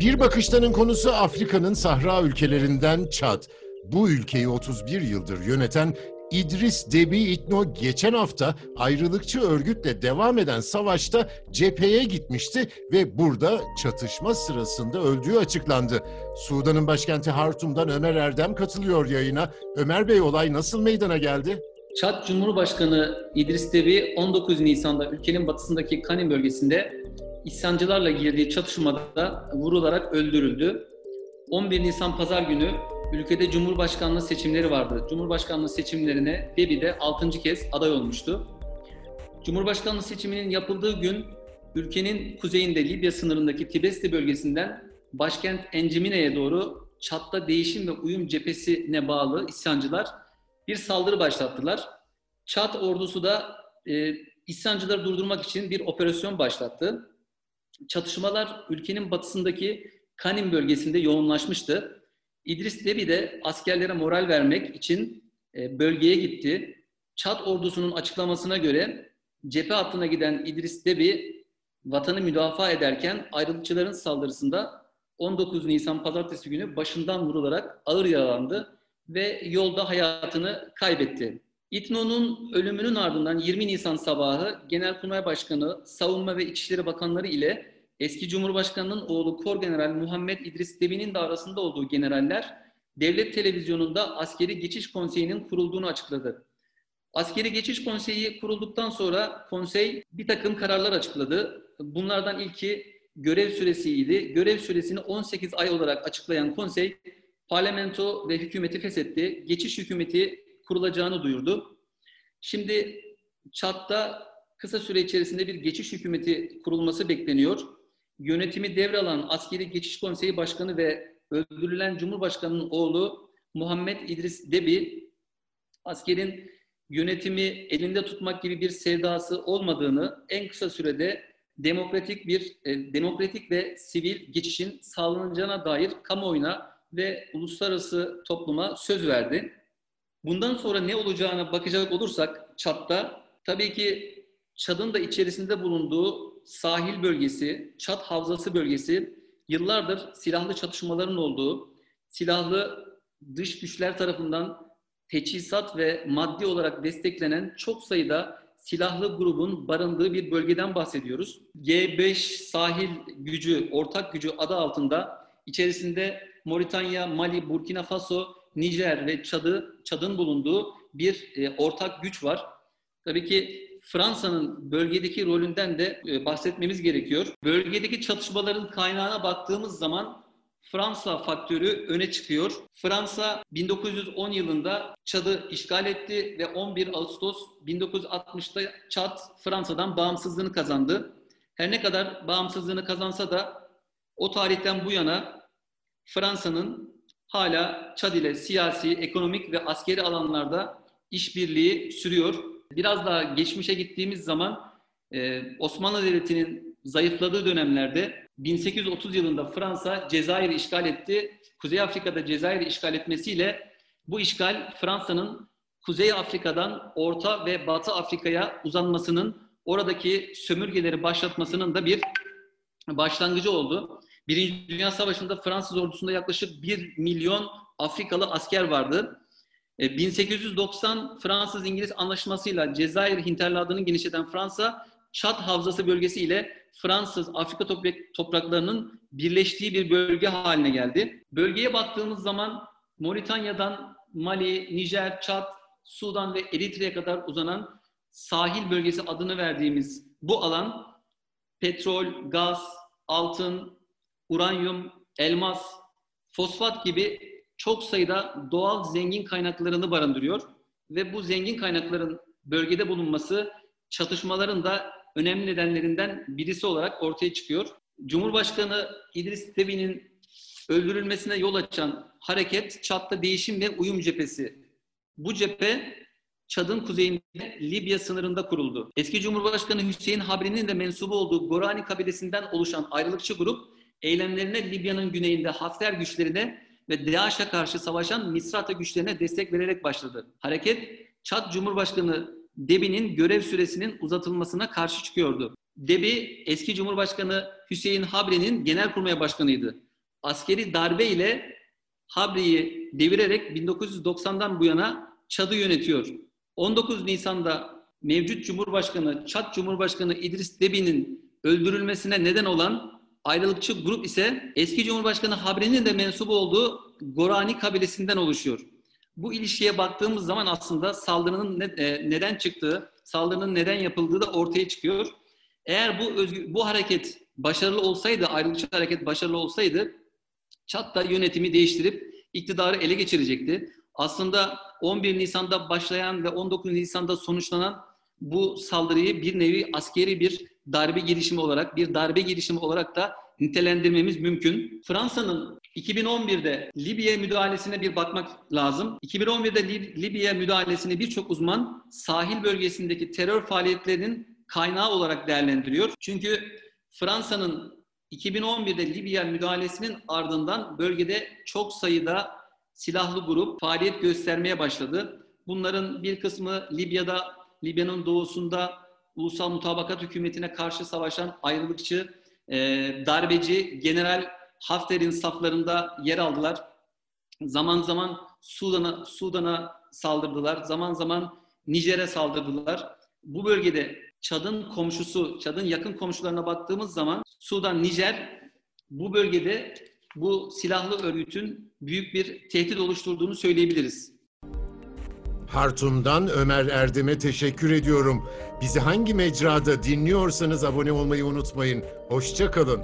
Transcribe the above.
Bir Bakıştan'ın konusu Afrika'nın Sahra ülkelerinden Çad. Bu ülkeyi 31 yıldır yöneten İdris Debi İtno geçen hafta ayrılıkçı örgütle devam eden savaşta cepheye gitmişti ve burada çatışma sırasında öldüğü açıklandı. Sudan'ın başkenti Hartum'dan Ömer Erdem katılıyor yayına. Ömer Bey olay nasıl meydana geldi? Çad Cumhurbaşkanı İdris Debi 19 Nisan'da ülkenin batısındaki Kanin bölgesinde isyancılarla girdiği çatışmada vurularak öldürüldü. 11 Nisan Pazar günü ülkede Cumhurbaşkanlığı seçimleri vardı. Cumhurbaşkanlığı seçimlerine Debi de 6. kez aday olmuştu. Cumhurbaşkanlığı seçiminin yapıldığı gün ülkenin kuzeyinde Libya sınırındaki Tibesti bölgesinden başkent Encimine'ye doğru Çat'ta değişim ve uyum cephesine bağlı isyancılar bir saldırı başlattılar. Çat ordusu da e, isyancıları durdurmak için bir operasyon başlattı. Çatışmalar ülkenin batısındaki Kanin bölgesinde yoğunlaşmıştı. İdris Debi de askerlere moral vermek için e, bölgeye gitti. Çat ordusunun açıklamasına göre cephe hattına giden İdris Debi vatanı müdafaa ederken ayrılıkçıların saldırısında 19 Nisan pazartesi günü başından vurularak ağır yaralandı ve yolda hayatını kaybetti. İTNO'nun ölümünün ardından 20 Nisan sabahı Genelkurmay Başkanı, Savunma ve İçişleri Bakanları ile eski Cumhurbaşkanı'nın oğlu Kor General Muhammed İdris Debi'nin de arasında olduğu generaller devlet televizyonunda Askeri Geçiş Konseyi'nin kurulduğunu açıkladı. Askeri Geçiş Konseyi kurulduktan sonra konsey bir takım kararlar açıkladı. Bunlardan ilki görev süresiydi. Görev süresini 18 ay olarak açıklayan konsey parlamento ve hükümeti feshetti. Geçiş hükümeti kurulacağını duyurdu. Şimdi Çat'ta kısa süre içerisinde bir geçiş hükümeti kurulması bekleniyor. Yönetimi devralan Askeri Geçiş Konseyi Başkanı ve öldürülen Cumhurbaşkanı'nın oğlu Muhammed İdris Debi, askerin yönetimi elinde tutmak gibi bir sevdası olmadığını en kısa sürede demokratik bir e, demokratik ve sivil geçişin sağlanacağına dair kamuoyuna ve uluslararası topluma söz verdi. Bundan sonra ne olacağına bakacak olursak Çat'ta tabii ki Çad'ın da içerisinde bulunduğu sahil bölgesi, Çat Havzası bölgesi yıllardır silahlı çatışmaların olduğu, silahlı dış güçler tarafından teçhizat ve maddi olarak desteklenen çok sayıda silahlı grubun barındığı bir bölgeden bahsediyoruz. G5 sahil gücü, ortak gücü adı altında içerisinde Moritanya, Mali, Burkina Faso, Nijer ve Çad'ı, Çad'ın bulunduğu bir e, ortak güç var. Tabii ki Fransa'nın bölgedeki rolünden de e, bahsetmemiz gerekiyor. Bölgedeki çatışmaların kaynağına baktığımız zaman Fransa faktörü öne çıkıyor. Fransa 1910 yılında Çad'ı işgal etti ve 11 Ağustos 1960'ta Çad Fransa'dan bağımsızlığını kazandı. Her ne kadar bağımsızlığını kazansa da o tarihten bu yana Fransa'nın hala Çad ile siyasi, ekonomik ve askeri alanlarda işbirliği sürüyor. Biraz daha geçmişe gittiğimiz zaman e, Osmanlı Devleti'nin zayıfladığı dönemlerde 1830 yılında Fransa Cezayir'i işgal etti. Kuzey Afrika'da Cezayir'i işgal etmesiyle bu işgal Fransa'nın Kuzey Afrika'dan Orta ve Batı Afrika'ya uzanmasının, oradaki sömürgeleri başlatmasının da bir başlangıcı oldu. Birinci Dünya Savaşı'nda Fransız ordusunda yaklaşık 1 milyon Afrikalı asker vardı. 1890 e, Fransız-İngiliz anlaşmasıyla Cezayir hinterlandını genişleten Fransa, Çat Havzası bölgesi ile Fransız Afrika topraklarının birleştiği bir bölge haline geldi. Bölgeye baktığımız zaman Moritanya'dan Mali, Nijer, Çat, Sudan ve Eritre'ye kadar uzanan sahil bölgesi adını verdiğimiz bu alan petrol, gaz, altın, uranyum, elmas, fosfat gibi çok sayıda doğal zengin kaynaklarını barındırıyor ve bu zengin kaynakların bölgede bulunması çatışmaların da önemli nedenlerinden birisi olarak ortaya çıkıyor. Cumhurbaşkanı İdris Debi'nin öldürülmesine yol açan hareket Çat'ta değişim ve uyum cephesi. Bu cephe Çad'ın kuzeyinde Libya sınırında kuruldu. Eski Cumhurbaşkanı Hüseyin Habri'nin de mensubu olduğu Gorani kabilesinden oluşan ayrılıkçı grup eylemlerine Libya'nın güneyinde Hafter güçlerine ve DAEŞ'e karşı savaşan Misrata güçlerine destek vererek başladı. Hareket Çad Cumhurbaşkanı Debi'nin görev süresinin uzatılmasına karşı çıkıyordu. Debi eski Cumhurbaşkanı Hüseyin Habri'nin genelkurmay başkanıydı. Askeri darbe ile Habri'yi devirerek 1990'dan bu yana Çad'ı yönetiyor. 19 Nisan'da mevcut Cumhurbaşkanı, Çad Cumhurbaşkanı İdris Debi'nin öldürülmesine neden olan ayrılıkçı grup ise eski Cumhurbaşkanı Habri'nin de mensubu olduğu Gorani kabilesinden oluşuyor. Bu ilişkiye baktığımız zaman aslında saldırının ne- e, neden çıktığı, saldırının neden yapıldığı da ortaya çıkıyor. Eğer bu özgü, bu hareket başarılı olsaydı, ayrılıkçı hareket başarılı olsaydı Çat da yönetimi değiştirip iktidarı ele geçirecekti. Aslında 11 Nisan'da başlayan ve 19 Nisan'da sonuçlanan bu saldırıyı bir nevi askeri bir darbe girişimi olarak, bir darbe girişimi olarak da nitelendirmemiz mümkün. Fransa'nın 2011'de Libya müdahalesine bir bakmak lazım. 2011'de Lib- Libya müdahalesini birçok uzman sahil bölgesindeki terör faaliyetlerinin kaynağı olarak değerlendiriyor. Çünkü Fransa'nın 2011'de Libya müdahalesinin ardından bölgede çok sayıda silahlı grup faaliyet göstermeye başladı. Bunların bir kısmı Libya'da, Libya'nın doğusunda ulusal mutabakat hükümetine karşı savaşan ayrılıkçı, e, darbeci General Hafter'in saflarında yer aldılar. Zaman zaman Sudan'a Sudan'a saldırdılar. Zaman zaman Nijer'e saldırdılar. Bu bölgede Çad'ın komşusu, Çad'ın yakın komşularına baktığımız zaman Sudan, Nijer bu bölgede bu silahlı örgütün büyük bir tehdit oluşturduğunu söyleyebiliriz. Hartum'dan Ömer Erdem'e teşekkür ediyorum. Bizi hangi mecrada dinliyorsanız abone olmayı unutmayın. Hoşça kalın.